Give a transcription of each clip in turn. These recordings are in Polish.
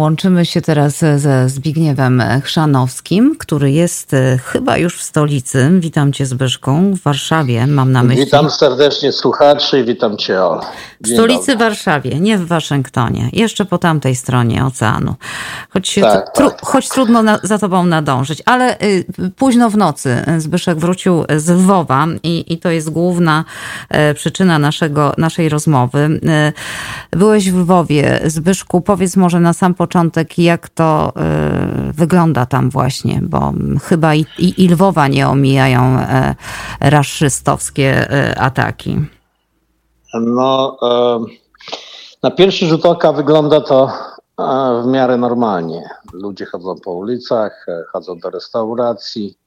Łączymy się teraz ze Zbigniewem Chrzanowskim, który jest e, chyba już w stolicy. Witam cię Zbyszką w Warszawie, mam na myśli. Witam serdecznie słuchaczy i witam cię Ola. W stolicy dobry. Warszawie, nie w Waszyngtonie. Jeszcze po tamtej stronie oceanu. Choć, tak, tru, tak. choć trudno na, za tobą nadążyć. Ale y, późno w nocy Zbyszek wrócił z Lwowa i, i to jest główna y, przyczyna naszego, naszej rozmowy. Y, byłeś w Lwowie. Zbyszku, powiedz może na sam początek, jak to y, wygląda tam właśnie, bo chyba i, i, i Lwowa nie omijają y, raszystowskie y, ataki. No, na pierwszy rzut oka wygląda to w miarę normalnie. Ludzie chodzą po ulicach, chodzą do restauracji.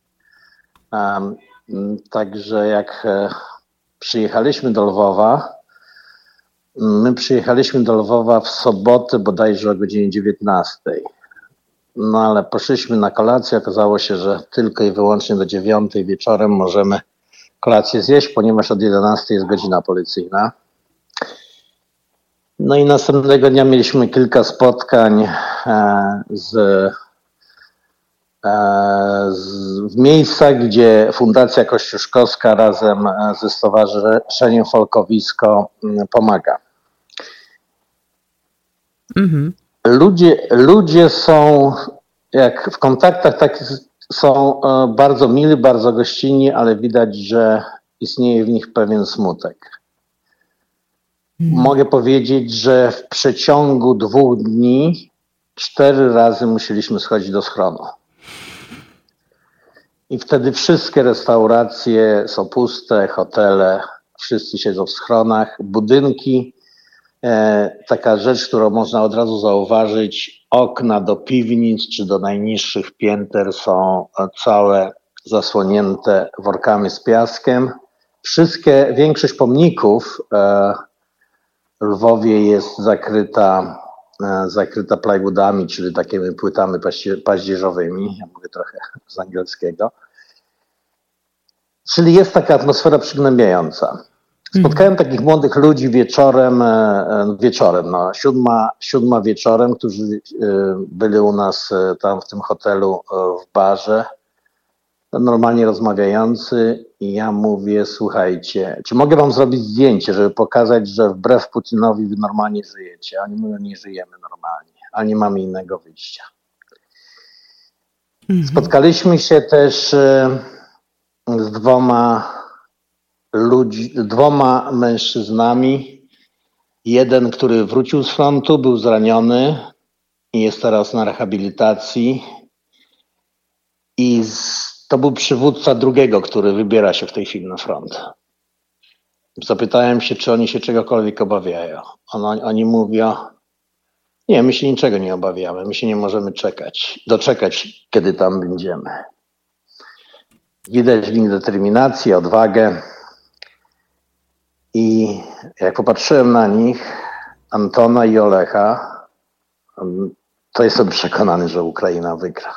Także jak przyjechaliśmy do Lwowa, My przyjechaliśmy do Lwowa w sobotę bodajże o godzinie 19. No ale poszliśmy na kolację. Okazało się, że tylko i wyłącznie do 9 wieczorem możemy kolację zjeść, ponieważ od 11 jest godzina policyjna. No i następnego dnia mieliśmy kilka spotkań e, z, e, z, w miejscach, gdzie Fundacja Kościuszkowska razem e, ze Stowarzyszeniem Folkowisko pomaga. Mhm. Ludzie, ludzie są, jak w kontaktach takich są e, bardzo mili, bardzo gościnni, ale widać, że istnieje w nich pewien smutek. Mhm. Mogę powiedzieć, że w przeciągu dwóch dni cztery razy musieliśmy schodzić do schronu. I wtedy wszystkie restauracje są puste, hotele, wszyscy siedzą w schronach, budynki taka rzecz, którą można od razu zauważyć, okna do piwnic czy do najniższych pięter są całe zasłonięte workami z piaskiem. Wszystkie, większość pomników e, Lwowie jest zakryta, e, zakryta plywoodami, czyli takimi płytami paździerzowymi. Ja mówię trochę z angielskiego. Czyli jest taka atmosfera przygnębiająca. Spotkałem takich młodych ludzi wieczorem, e, e, wieczorem, no, siódma, siódma wieczorem, którzy e, byli u nas tam w tym hotelu w barze, normalnie rozmawiający i ja mówię, słuchajcie, czy mogę wam zrobić zdjęcie, żeby pokazać, że wbrew Putinowi wy normalnie żyjecie? Oni mówią, nie żyjemy normalnie, a nie mamy innego wyjścia. Mhm. Spotkaliśmy się też z dwoma ludzi, dwoma mężczyznami. Jeden, który wrócił z frontu, był zraniony i jest teraz na rehabilitacji. I to był przywódca drugiego, który wybiera się w tej chwili na front. Zapytałem się, czy oni się czegokolwiek obawiają. On, oni mówią, nie, my się niczego nie obawiamy, my się nie możemy czekać, doczekać, kiedy tam będziemy. Widać w nich determinację, odwagę. I jak popatrzyłem na nich, Antona i Olecha, to jestem przekonany, że Ukraina wygra.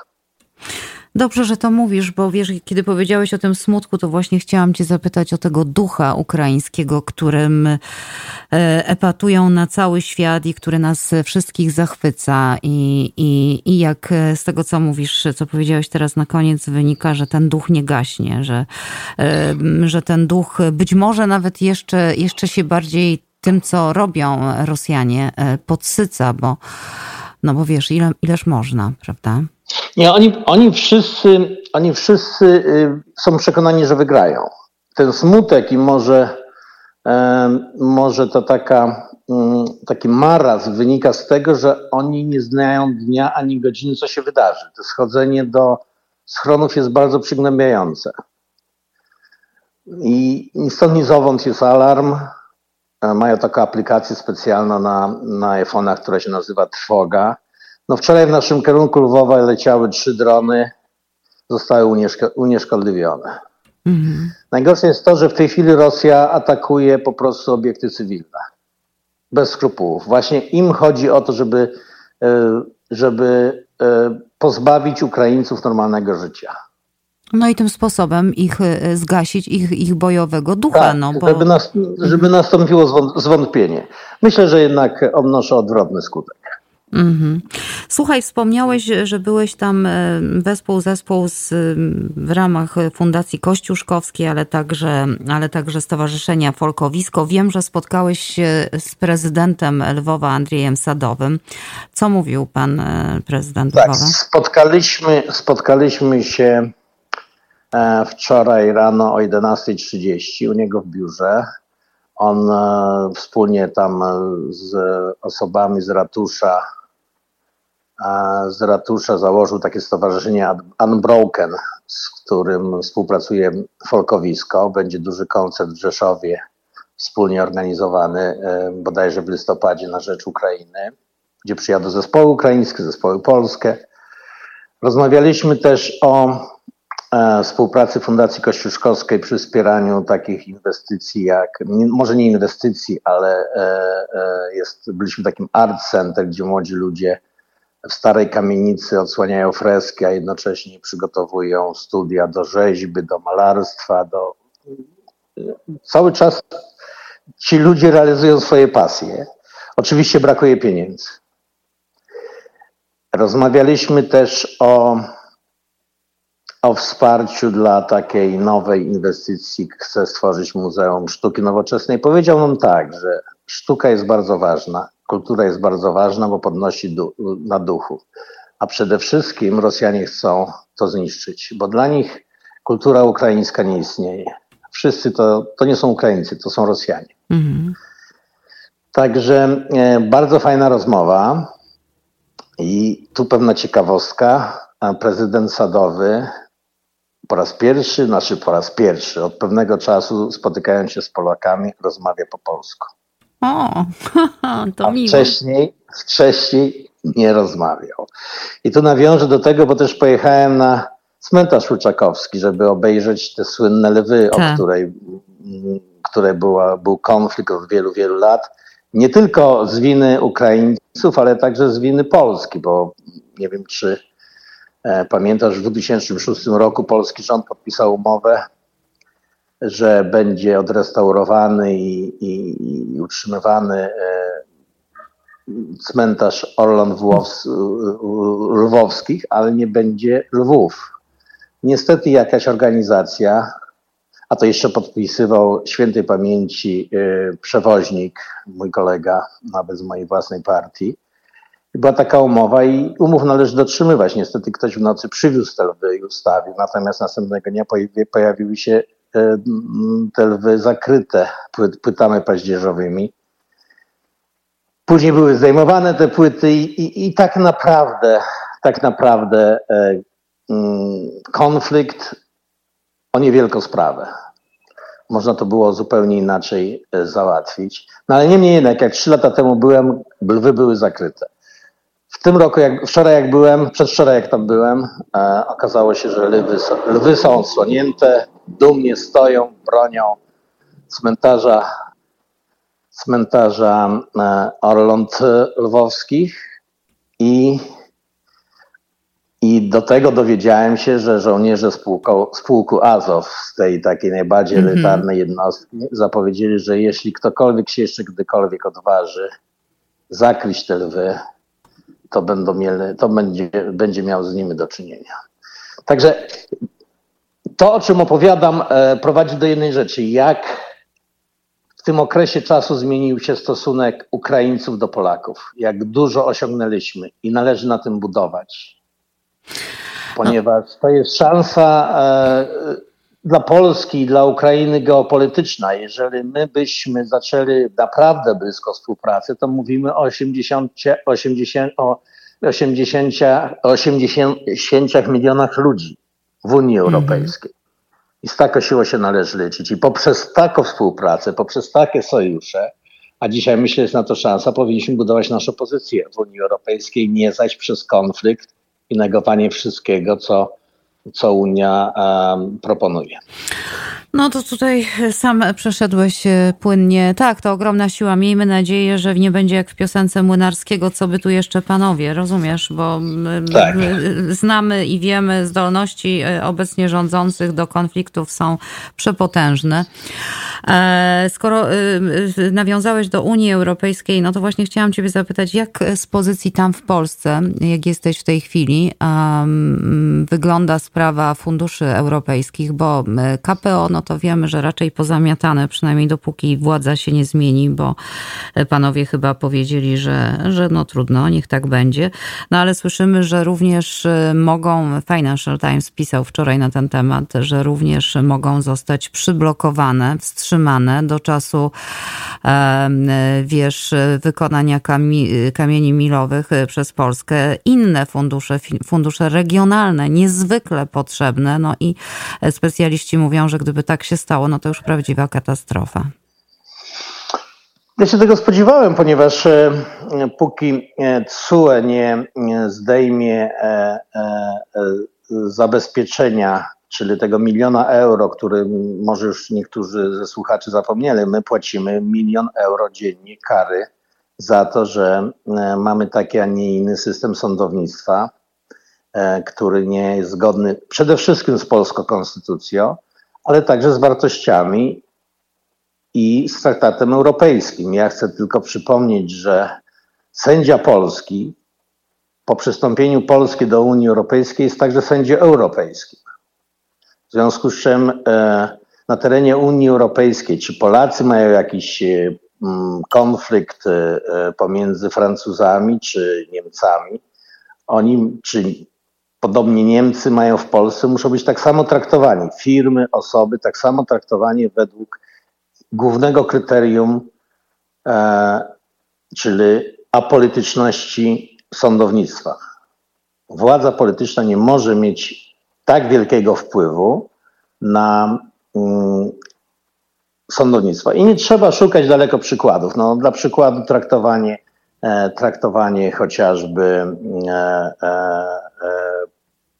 Dobrze, że to mówisz, bo wiesz, kiedy powiedziałeś o tym smutku, to właśnie chciałam cię zapytać o tego ducha ukraińskiego, którym e, epatują na cały świat i który nas wszystkich zachwyca. I, i, I jak z tego, co mówisz, co powiedziałeś teraz na koniec, wynika, że ten duch nie gaśnie, że, e, że ten duch być może nawet jeszcze, jeszcze się bardziej tym, co robią Rosjanie, e, podsyca, bo, no bo wiesz, ile, ileż można, prawda? Nie, oni, oni wszyscy, oni wszyscy y, są przekonani, że wygrają. Ten smutek i może, może to taka, mm, taki marazm wynika z tego, że oni nie znają dnia ani godziny, co się wydarzy. To schodzenie do schronów jest bardzo przygnębiające. I ni stąd ni zowąd jest alarm. E, mają taką aplikację specjalną na, na iPhone'ach, która się nazywa Trwoga no wczoraj w naszym kierunku Lwowa leciały trzy drony, zostały unieszko unieszkodliwione. Mhm. Najgorsze jest to, że w tej chwili Rosja atakuje po prostu obiekty cywilne. Bez skrupułów. Właśnie im chodzi o to, żeby, e, żeby e, pozbawić Ukraińców normalnego życia. No i tym sposobem ich e, zgasić, ich, ich bojowego ducha. Tak, no, bo... żeby, nas, żeby nastąpiło zwątpienie. Myślę, że jednak odnoszę odwrotny skutek. Mhm. Słuchaj, wspomniałeś, że byłeś tam e, wespół, zespół z, w ramach Fundacji Kościuszkowskiej, ale także, ale także Stowarzyszenia Folkowisko. Wiem, że spotkałeś się z prezydentem Lwowa, Andrzejem Sadowym. Co mówił pan e, prezydent tak, Lwowa? Spotkaliśmy, spotkaliśmy się e, wczoraj rano o 11.30 u niego w biurze. On wspólnie tam z osobami z ratusza z ratusza założył takie stowarzyszenie Unbroken, z którym współpracuje Folkowisko. Będzie duży koncert w Rzeszowie, wspólnie organizowany e, bodajże w listopadzie na rzecz Ukrainy, gdzie przyjadą zespoły ukraińskie, zespoły polskie. Rozmawialiśmy też o e, współpracy Fundacji Kościuszkowskiej przy wspieraniu takich inwestycji jak, może nie inwestycji, ale e, jest, byliśmy takim art center, gdzie młodzi ludzie w starej kamienicy odsłaniają freski, a jednocześnie przygotowują studia do rzeźby, do malarstwa, do. Cały czas ci ludzie realizują swoje pasje. Oczywiście brakuje pieniędzy. Rozmawialiśmy też o, o wsparciu dla takiej nowej inwestycji. Chce stworzyć Muzeum Sztuki Nowoczesnej. Powiedział nam tak, że sztuka jest bardzo ważna, kultura jest bardzo ważna, bo podnosi du na duchu. A przede wszystkim Rosjanie chcą to zniszczyć, bo dla nich kultura ukraińska nie istnieje. Wszyscy to, to nie są Ukraińcy, to są Rosjanie. Mhm. Także e, bardzo fajna rozmowa. I tu pewna ciekawostka. Prezydent Sadowy po raz pierwszy, znaczy po raz pierwszy, od pewnego czasu spotykając się z Polakami, rozmawia po polsku. O, to A miło. Wcześniej, wcześniej nie rozmawiał. I tu nawiążę do tego, bo też pojechałem na cmentarz Łuczakowski, żeby obejrzeć te słynne lwy, o Tak. której, które była, był konflikt od wielu, wielu lat. Nie tylko z winy Ukraińców, ale także z winy Polski, bo nie wiem, czy pamiętasz, w 2006 roku polski rząd podpisał umowę że będzie odrestaurowany i, i, i utrzymywany e, cmentarz Orlan Lwowskich, ale nie będzie Lwów. Niestety jakaś organizacja, a to jeszcze podpisywał świętej pamięci e, przewoźnik, mój kolega, nawet z mojej własnej partii, była taka umowa i umów należy dotrzymywać. Niestety ktoś w nocy przywiózł te lwy i ustawił, natomiast następnego dnia pojawiły się E, te lwy zakryte płytami paździerzowymi. Później były zdejmowane te płyty i, i, i tak naprawdę, tak naprawdę e, mm, konflikt o niewielką sprawę. Można to było zupełnie inaczej e, załatwić. No ale niemniej jednak, jak trzy lata temu byłem, lwy były zakryte. W tym roku, jak, wczoraj jak byłem, przedwczoraj jak tam byłem, e, okazało się, że lwy, lwy są odsłonięte, dumnie stoją, bronią cmentarza, cmentarza e, Orląt Lwowskich i, i do tego dowiedziałem się, że żołnierze z pułku Azow, z tej takiej najbardziej mm -hmm. elitarnej jednostki, zapowiedzieli, że jeśli ktokolwiek się jeszcze kdykolwiek odważy zakryć te lwy, to, będą mieli, to będzie, będzie miał z nimi do czynienia. Także to, o czym opowiadam, e, prowadzi do jednej rzeczy. Jak w tym okresie czasu zmienił się stosunek Ukraińców do Polaków, jak dużo osiągnęliśmy i należy na tym budować. Ponieważ to jest szansa e, dla Polski i dla Ukrainy geopolityczna. Jeżeli my byśmy zaczęli naprawdę blisko współpracy, to mówimy o 80, 80, o 80, 80 milionach ludzi w Unii mhm. Europejskiej. I z taką siłą się należy liczyć. I poprzez taką współpracę, poprzez takie sojusze, a dzisiaj myślę, jest na to szansa, powinniśmy budować naszą pozycję w Unii Europejskiej, nie zaś przez konflikt i negowanie wszystkiego, co co Unia proponuje. No to tutaj sam przeszedłeś e, płynnie. Tak, to ogromna siła. Miejmy nadzieję, że nie będzie jak w piosence Młynarskiego, co by tu jeszcze panowie, rozumiesz? Bo tak. znamy i wiemy, zdolności e, obecnie rządzących do konfliktów są przepotężne. E, skoro nawiązałeś do Unii Europejskiej, no to właśnie chciałam ciebie zapytać, jak z pozycji tam w Polsce, jak jesteś w tej chwili, wygląda sprawa funduszy europejskich, bo KPO, no to wiemy, że raczej pozamiatane, przynajmniej dopóki władza się nie zmieni, bo panowie chyba powiedzieli, że, że no trudno, niech tak będzie. No ale słyszymy, że również mogą, Financial Times pisał wczoraj na ten temat, że również mogą zostać przyblokowane, wstrzymane do czasu, wiesz, wykonania kamieni milowych przez Polskę inne fundusze, fundusze regionalne, niezwykle potrzebne. No i specjaliści mówią, że gdyby tak się stało, no to już prawdziwa katastrofa. Ja się tego spodziewałem, ponieważ e, póki TSUE nie zdejmie e, e, zabezpieczenia, czyli tego miliona euro, który może już niektórzy ze słuchaczy zapomnieli, my płacimy milion euro dziennie kary za to, że mamy taki, a nie inny system sądownictwa, który nie jest zgodny przede wszystkim z polską konstytucją, ale także z wartościami i z traktatem europejskim. Ja chcę tylko przypomnieć, że sędzia polski po przystąpieniu Polski do Unii Europejskiej jest także sędzią europejskim. W związku z czym e, na terenie Unii Europejskiej, czy Polacy mają jakiś e, konflikt e, pomiędzy Francuzami czy Niemcami, oni, czy podobnie Niemcy mają w Polsce, muszą być tak samo traktowani. Firmy, osoby, tak samo traktowani według głównego kryterium, e, czyli apolityczności sądownictwa. Władza polityczna nie może mieć tak wielkiego wpływu na mm, sądownictwo. I nie trzeba szukać daleko przykładów. No, dla przykładu traktowanie, e, traktowanie chociażby e, e,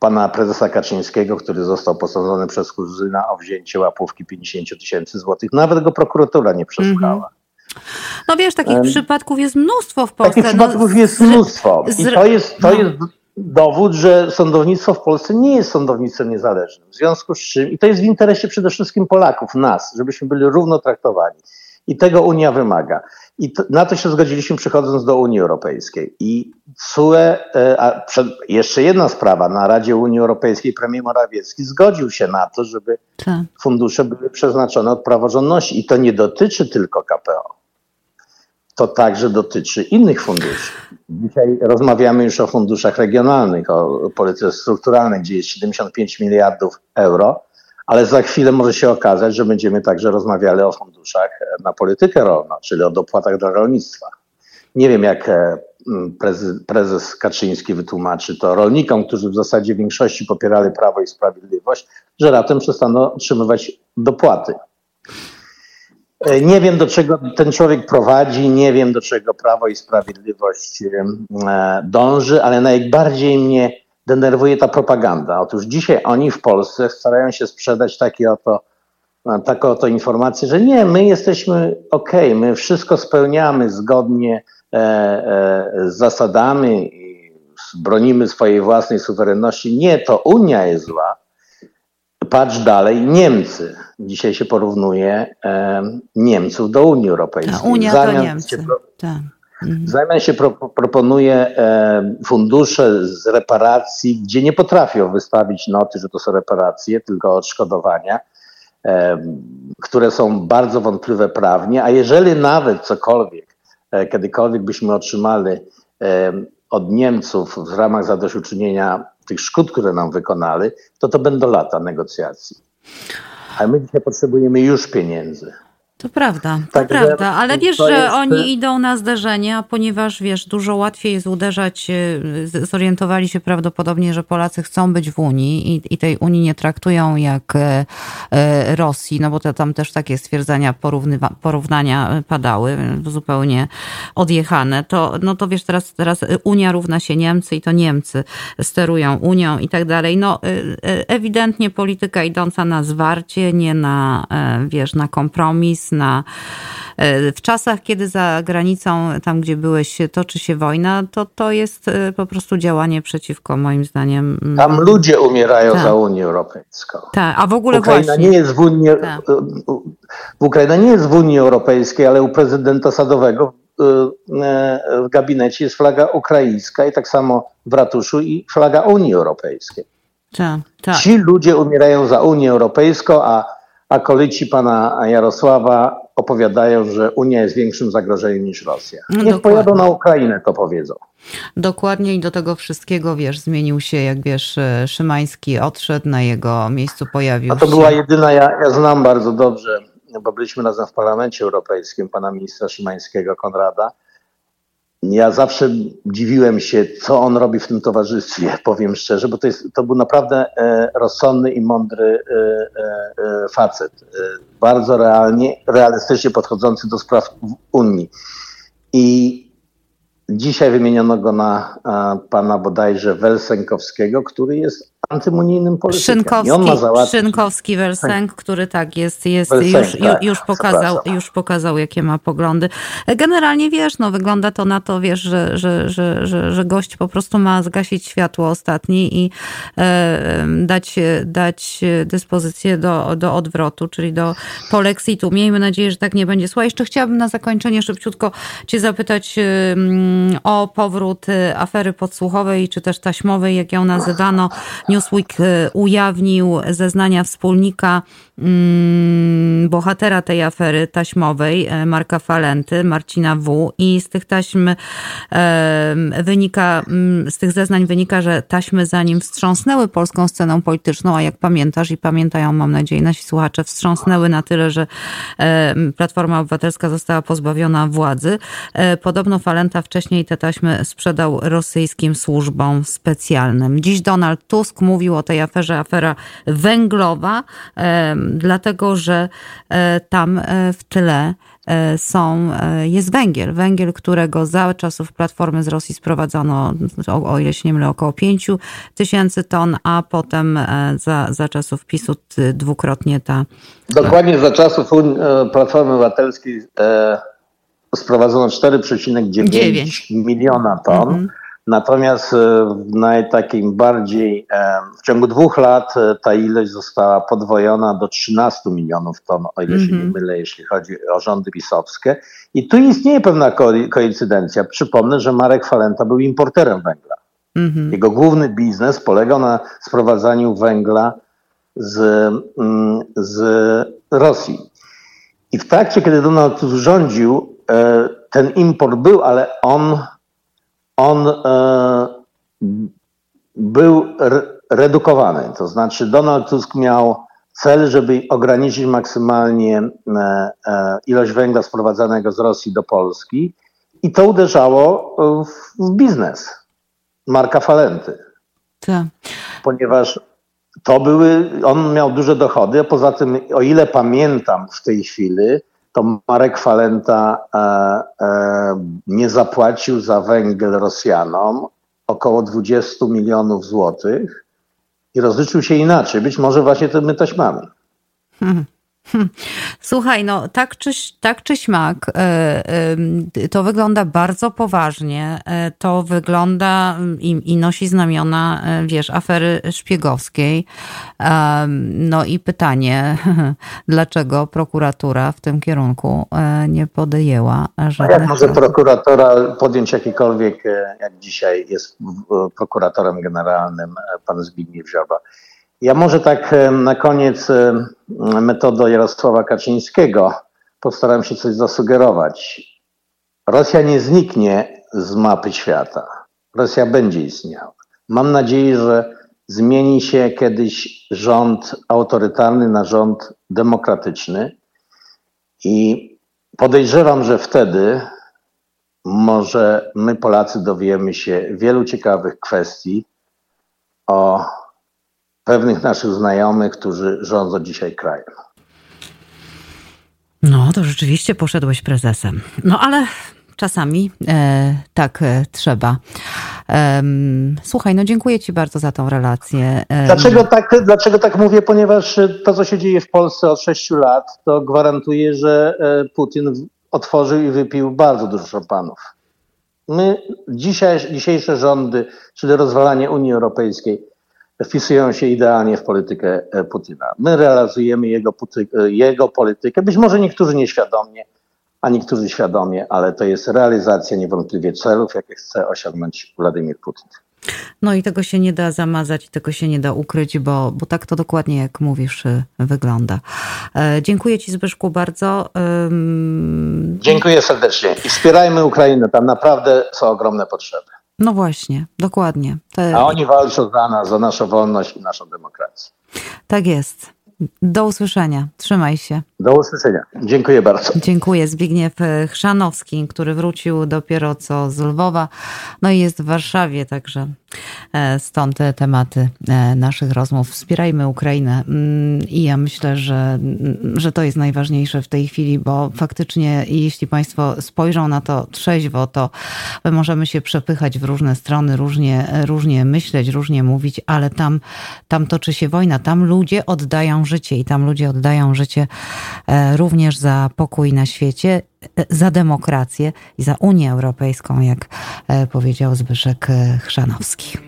pana prezesa Kaczyńskiego, który został posądzony przez kuzyna o wzięcie łapówki 50 tysięcy złotych. Nawet go prokuratura nie przesłuchała. Mm -hmm. No wiesz, takich um, przypadków jest mnóstwo w Polsce. Takich no, przypadków jest mnóstwo. I to jest, to no. jest dowód, że sądownictwo w Polsce nie jest sądownictwem niezależnym. W związku z czym, i to jest w interesie przede wszystkim Polaków, nas, żebyśmy byli równo traktowani. I tego Unia wymaga. I to, na to się zgodziliśmy przychodząc do Unii Europejskiej. I CUE, e, a przed, jeszcze jedna sprawa, na Radzie Unii Europejskiej premier Morawiecki zgodził się na to, żeby tak. fundusze były przeznaczone od praworządności. I to nie dotyczy tylko KPO. To także dotyczy innych funduszy. Dzisiaj rozmawiamy już o funduszach regionalnych, o polityce strukturalnej, gdzie jest 75 miliardów euro ale za chwilę może się okazać, że będziemy także rozmawiali o funduszach na politykę rolną, czyli o dopłatach dla rolnictwa. Nie wiem, jak e, prezes, Kaczyński wytłumaczy to rolnikom, którzy w zasadzie w większości popierali Prawo i Sprawiedliwość, że raptem przestaną otrzymywać dopłaty. E, nie wiem, do czego ten człowiek prowadzi, nie wiem, do czego Prawo i Sprawiedliwość e, dąży, ale najbardziej mnie denerwuje ta propaganda. Otóż dzisiaj oni w Polsce starają się sprzedać takie oto, taką oto informację, że nie, my jesteśmy ok, my wszystko spełniamy zgodnie e, e, z zasadami i bronimy swojej własnej suwerenności. Nie, to Unia jest zła. Patrz dalej, Niemcy. Dzisiaj się porównuje e, Niemców do Unii Europejskiej. A Unia Zamiast to Niemcy. Się, tak. W zamian się pro, proponuje e, fundusze z reparacji, gdzie nie potrafią wystawić noty, że to są reparacje, tylko odszkodowania, e, które są bardzo wątpliwe prawnie, a jeżeli nawet cokolwiek, e, kiedykolwiek byśmy otrzymali od Niemców w ramach zadośćuczynienia tych szkód, które nam wykonali, to to będą lata negocjacji. A my dzisiaj potrzebujemy już pieniędzy. To prawda, to Także prawda, ale wiesz, że jest... oni idą na zderzenie, a ponieważ wiesz, dużo łatwiej jest uderzać, e, zorientowali się prawdopodobnie, że Polacy chcą być w Unii i, i tej Unii nie traktują jak e, e, Rosji, no bo to tam też takie stwierdzenia, porównania padały, zupełnie odjechane. To, no to wiesz, teraz, teraz Unia równa się Niemcy i to Niemcy sterują Unią i tak dalej. No ewidentnie polityka idąca na zwarcie, nie na, wiesz, na kompromis, na e, w czasach, kiedy za granicą, tam gdzie byłeś, toczy się wojna, to to jest e, po prostu działanie przeciwko, moim zdaniem. Tam ludzie umierają tak. za Unię Europejską. Tak, a w ogóle Ukraina właśnie. Nie jest w, Unii, tak. Ukraina nie jest w Unii Europejskiej, ale u prezydenta Sadowego w gabinecie jest flaga ukraińska i tak samo w ratuszu i flaga Unii Europejskiej. Tak, tak. Ci ludzie umierają za Unię Europejską, a a kolici pana Jarosława opowiadają, że Unia jest większym zagrożeniem niż Rosja. No Niech Dokładnie. pojadą na Ukrainę, to powiedzą. Dokładnie i do tego wszystkiego, wiesz, zmienił się, jak wiesz, e, Szymański odszedł, na jego miejscu pojawił się... A to była jedyna, ja, ja znam bardzo dobrze, bo byliśmy razem w Parlamencie Europejskim, pana ministra Szymańskiego, Konrada, ja zawsze dziwiłem się, co on robi w tym towarzystwie, powiem szczerze, bo to, jest, to był naprawdę e, rozsądny i mądry e, e, facet. Bardzo realnie, realistycznie podchodzący do spraw Unii. I Dzisiaj wymieniono go na pana bodajże Welsenkowskiego, który jest antymunijnym politykiem. Szynkowski, Szynkowski Welsenk, który tak jest, jest już, tak, już, pokazał, już pokazał, jakie ma poglądy. Generalnie wiesz, no wygląda to na to, wiesz, że, że, że, że, że gość po prostu ma zgasić światło ostatni i e, dać, dać dyspozycję do, do odwrotu, czyli do polexitu. Miejmy nadzieję, że tak nie będzie. Słuchaj, jeszcze chciałabym na zakończenie szybciutko cię zapytać o powrót y, afery podsłuchowej, czy też taśmowej, jak ją nazywano. Newsweek y, ujawnił zeznania wspólnika mm, bohatera tej afery taśmowej, e, Marka Falenty, Marcina W. I z tych taśm wynika, mm, z tych zeznań wynika, że taśmy za nim wstrząsnęły polską sceną polityczną, a jak pamiętasz i pamiętają, mam nadzieję, nasi słuchacze, wstrząsnęły na tyle, że Platforma Obywatelska została pozbawiona władzy. E, podobno Falenta wcześniej te taśmy sprzedał rosyjskim służbom specjalnym. Dziś Donald Tusk mówił o tej aferze, afera węglowa, dlatego że e, tam e, w tyle e, są, jest węgiel. Węgiel, którego za czasów Platformy z Rosji sprowadzono, o, o ile się nie mylę, około 5 tysięcy ton, a potem za, za czasów PiSu dwukrotnie ta... Dokładnie za czasów Platformy Obywatelskiej sprowadzono 4,9 miliona ton. Mhm. Natomiast e, w najtakim bardziej, e, w ciągu dwóch lat e, ta ilość została podwojona do 13 milionów ton, o ile się nie mhm. mylę, jeśli chodzi o rządy pisowskie. I tu istnieje pewna koincydencja. Przypomnę, że Marek Falenta był importerem węgla. Mhm. Jego główny biznes polegał na sprowadzaniu węgla z, mm, z Rosji. I w trakcie, kiedy Donald rządził, ten import był, ale on, on e, był redukowany. To znaczy Donald Tusk miał cel, żeby ograniczyć maksymalnie e, ilość węgla sprowadzanego z Rosji do Polski i to uderzało w, biznes Marka Falenty. Tak. Ponieważ to były, on miał duże dochody, a poza tym, o ile pamiętam w tej chwili, to Marek Falenta e, e, nie zapłacił za węgiel Rosjanom około 20 milionów złotych i rozliczył się inaczej, być może właśnie tymi taśmami. Hmm. Słuchaj, no tak czy, tak czy śmak, e, to wygląda bardzo poważnie. E, to wygląda i, i, nosi znamiona, e, wiesz, afery szpiegowskiej. No i pytanie, dlaczego prokuratura w tym kierunku nie podjęła żadnych... Jak może prokuratora podjąć jakikolwiek, jak dzisiaj jest prokuratorem generalnym pan Zbigniew Ziobro? Ja może tak na koniec metodą Jarosława Kaczyńskiego postaram się coś zasugerować. Rosja nie zniknie z mapy świata. Rosja będzie istniała. Mam nadzieję, że zmieni się kiedyś rząd autorytarny na rząd demokratyczny I podejrzewam, że wtedy może my, Polacy, dowiemy się wielu ciekawych kwestii o pewnych naszych znajomych, którzy rządzą dzisiaj krajem. No, to rzeczywiście poszedłeś prezesem. No ale czasami e, tak e, trzeba. E, słuchaj, no dziękuję Ci bardzo za tą relację. Dlaczego tak, dlaczego tak mówię? Ponieważ to, co się dzieje w Polsce od sześciu lat, to gwarantuje, że e, Putin otworzył i wypił bardzo dużo szampanów. My, dzisiaj, dzisiejsze rządy, czyli rozwalanie Unii Europejskiej, wpisują się idealnie w politykę e, Putina. My realizujemy jego, e, jego politykę, być może niektórzy nieświadomie, a niektórzy świadomie, ale to jest realizacja niewątpliwie celów, jakie chce osiągnąć Władimir Putin. No i tego się nie da zamazać, tego się nie da ukryć, bo, bo tak to dokładnie, jak mówisz, y, wygląda. E, dziękuję Ci, Zbyszku, bardzo. Dziękuję serdecznie i wspierajmy Ukrainę. Tam naprawdę są ogromne potrzeby. No właśnie, dokładnie. Te... A oni walczą za nas, za naszą wolność i naszą demokrację. Tak jest. Do usłyszenia. Trzymaj się. Do usłyszenia. Dziękuję bardzo. Dziękuję. Zbigniew Chrzanowski, który wrócił dopiero co z Lwowa, no i jest w Warszawie, także e, stąd te tematy e, naszych rozmów. Wspierajmy Ukrainę mm, i ja myślę, że, mm, że to jest najważniejsze w tej chwili, bo faktycznie jeśli Państwo spojrzą na to trzeźwo, to my możemy się przepychać w różne strony, różnie, różnie myśleć, różnie mówić, ale tam, tam toczy się wojna, tam ludzie oddają życie i tam ludzie oddają życie e, również za pokój na świecie, e, za demokrację i za Unię Europejską, jak e, powiedział Zbyszek Chrzanowski.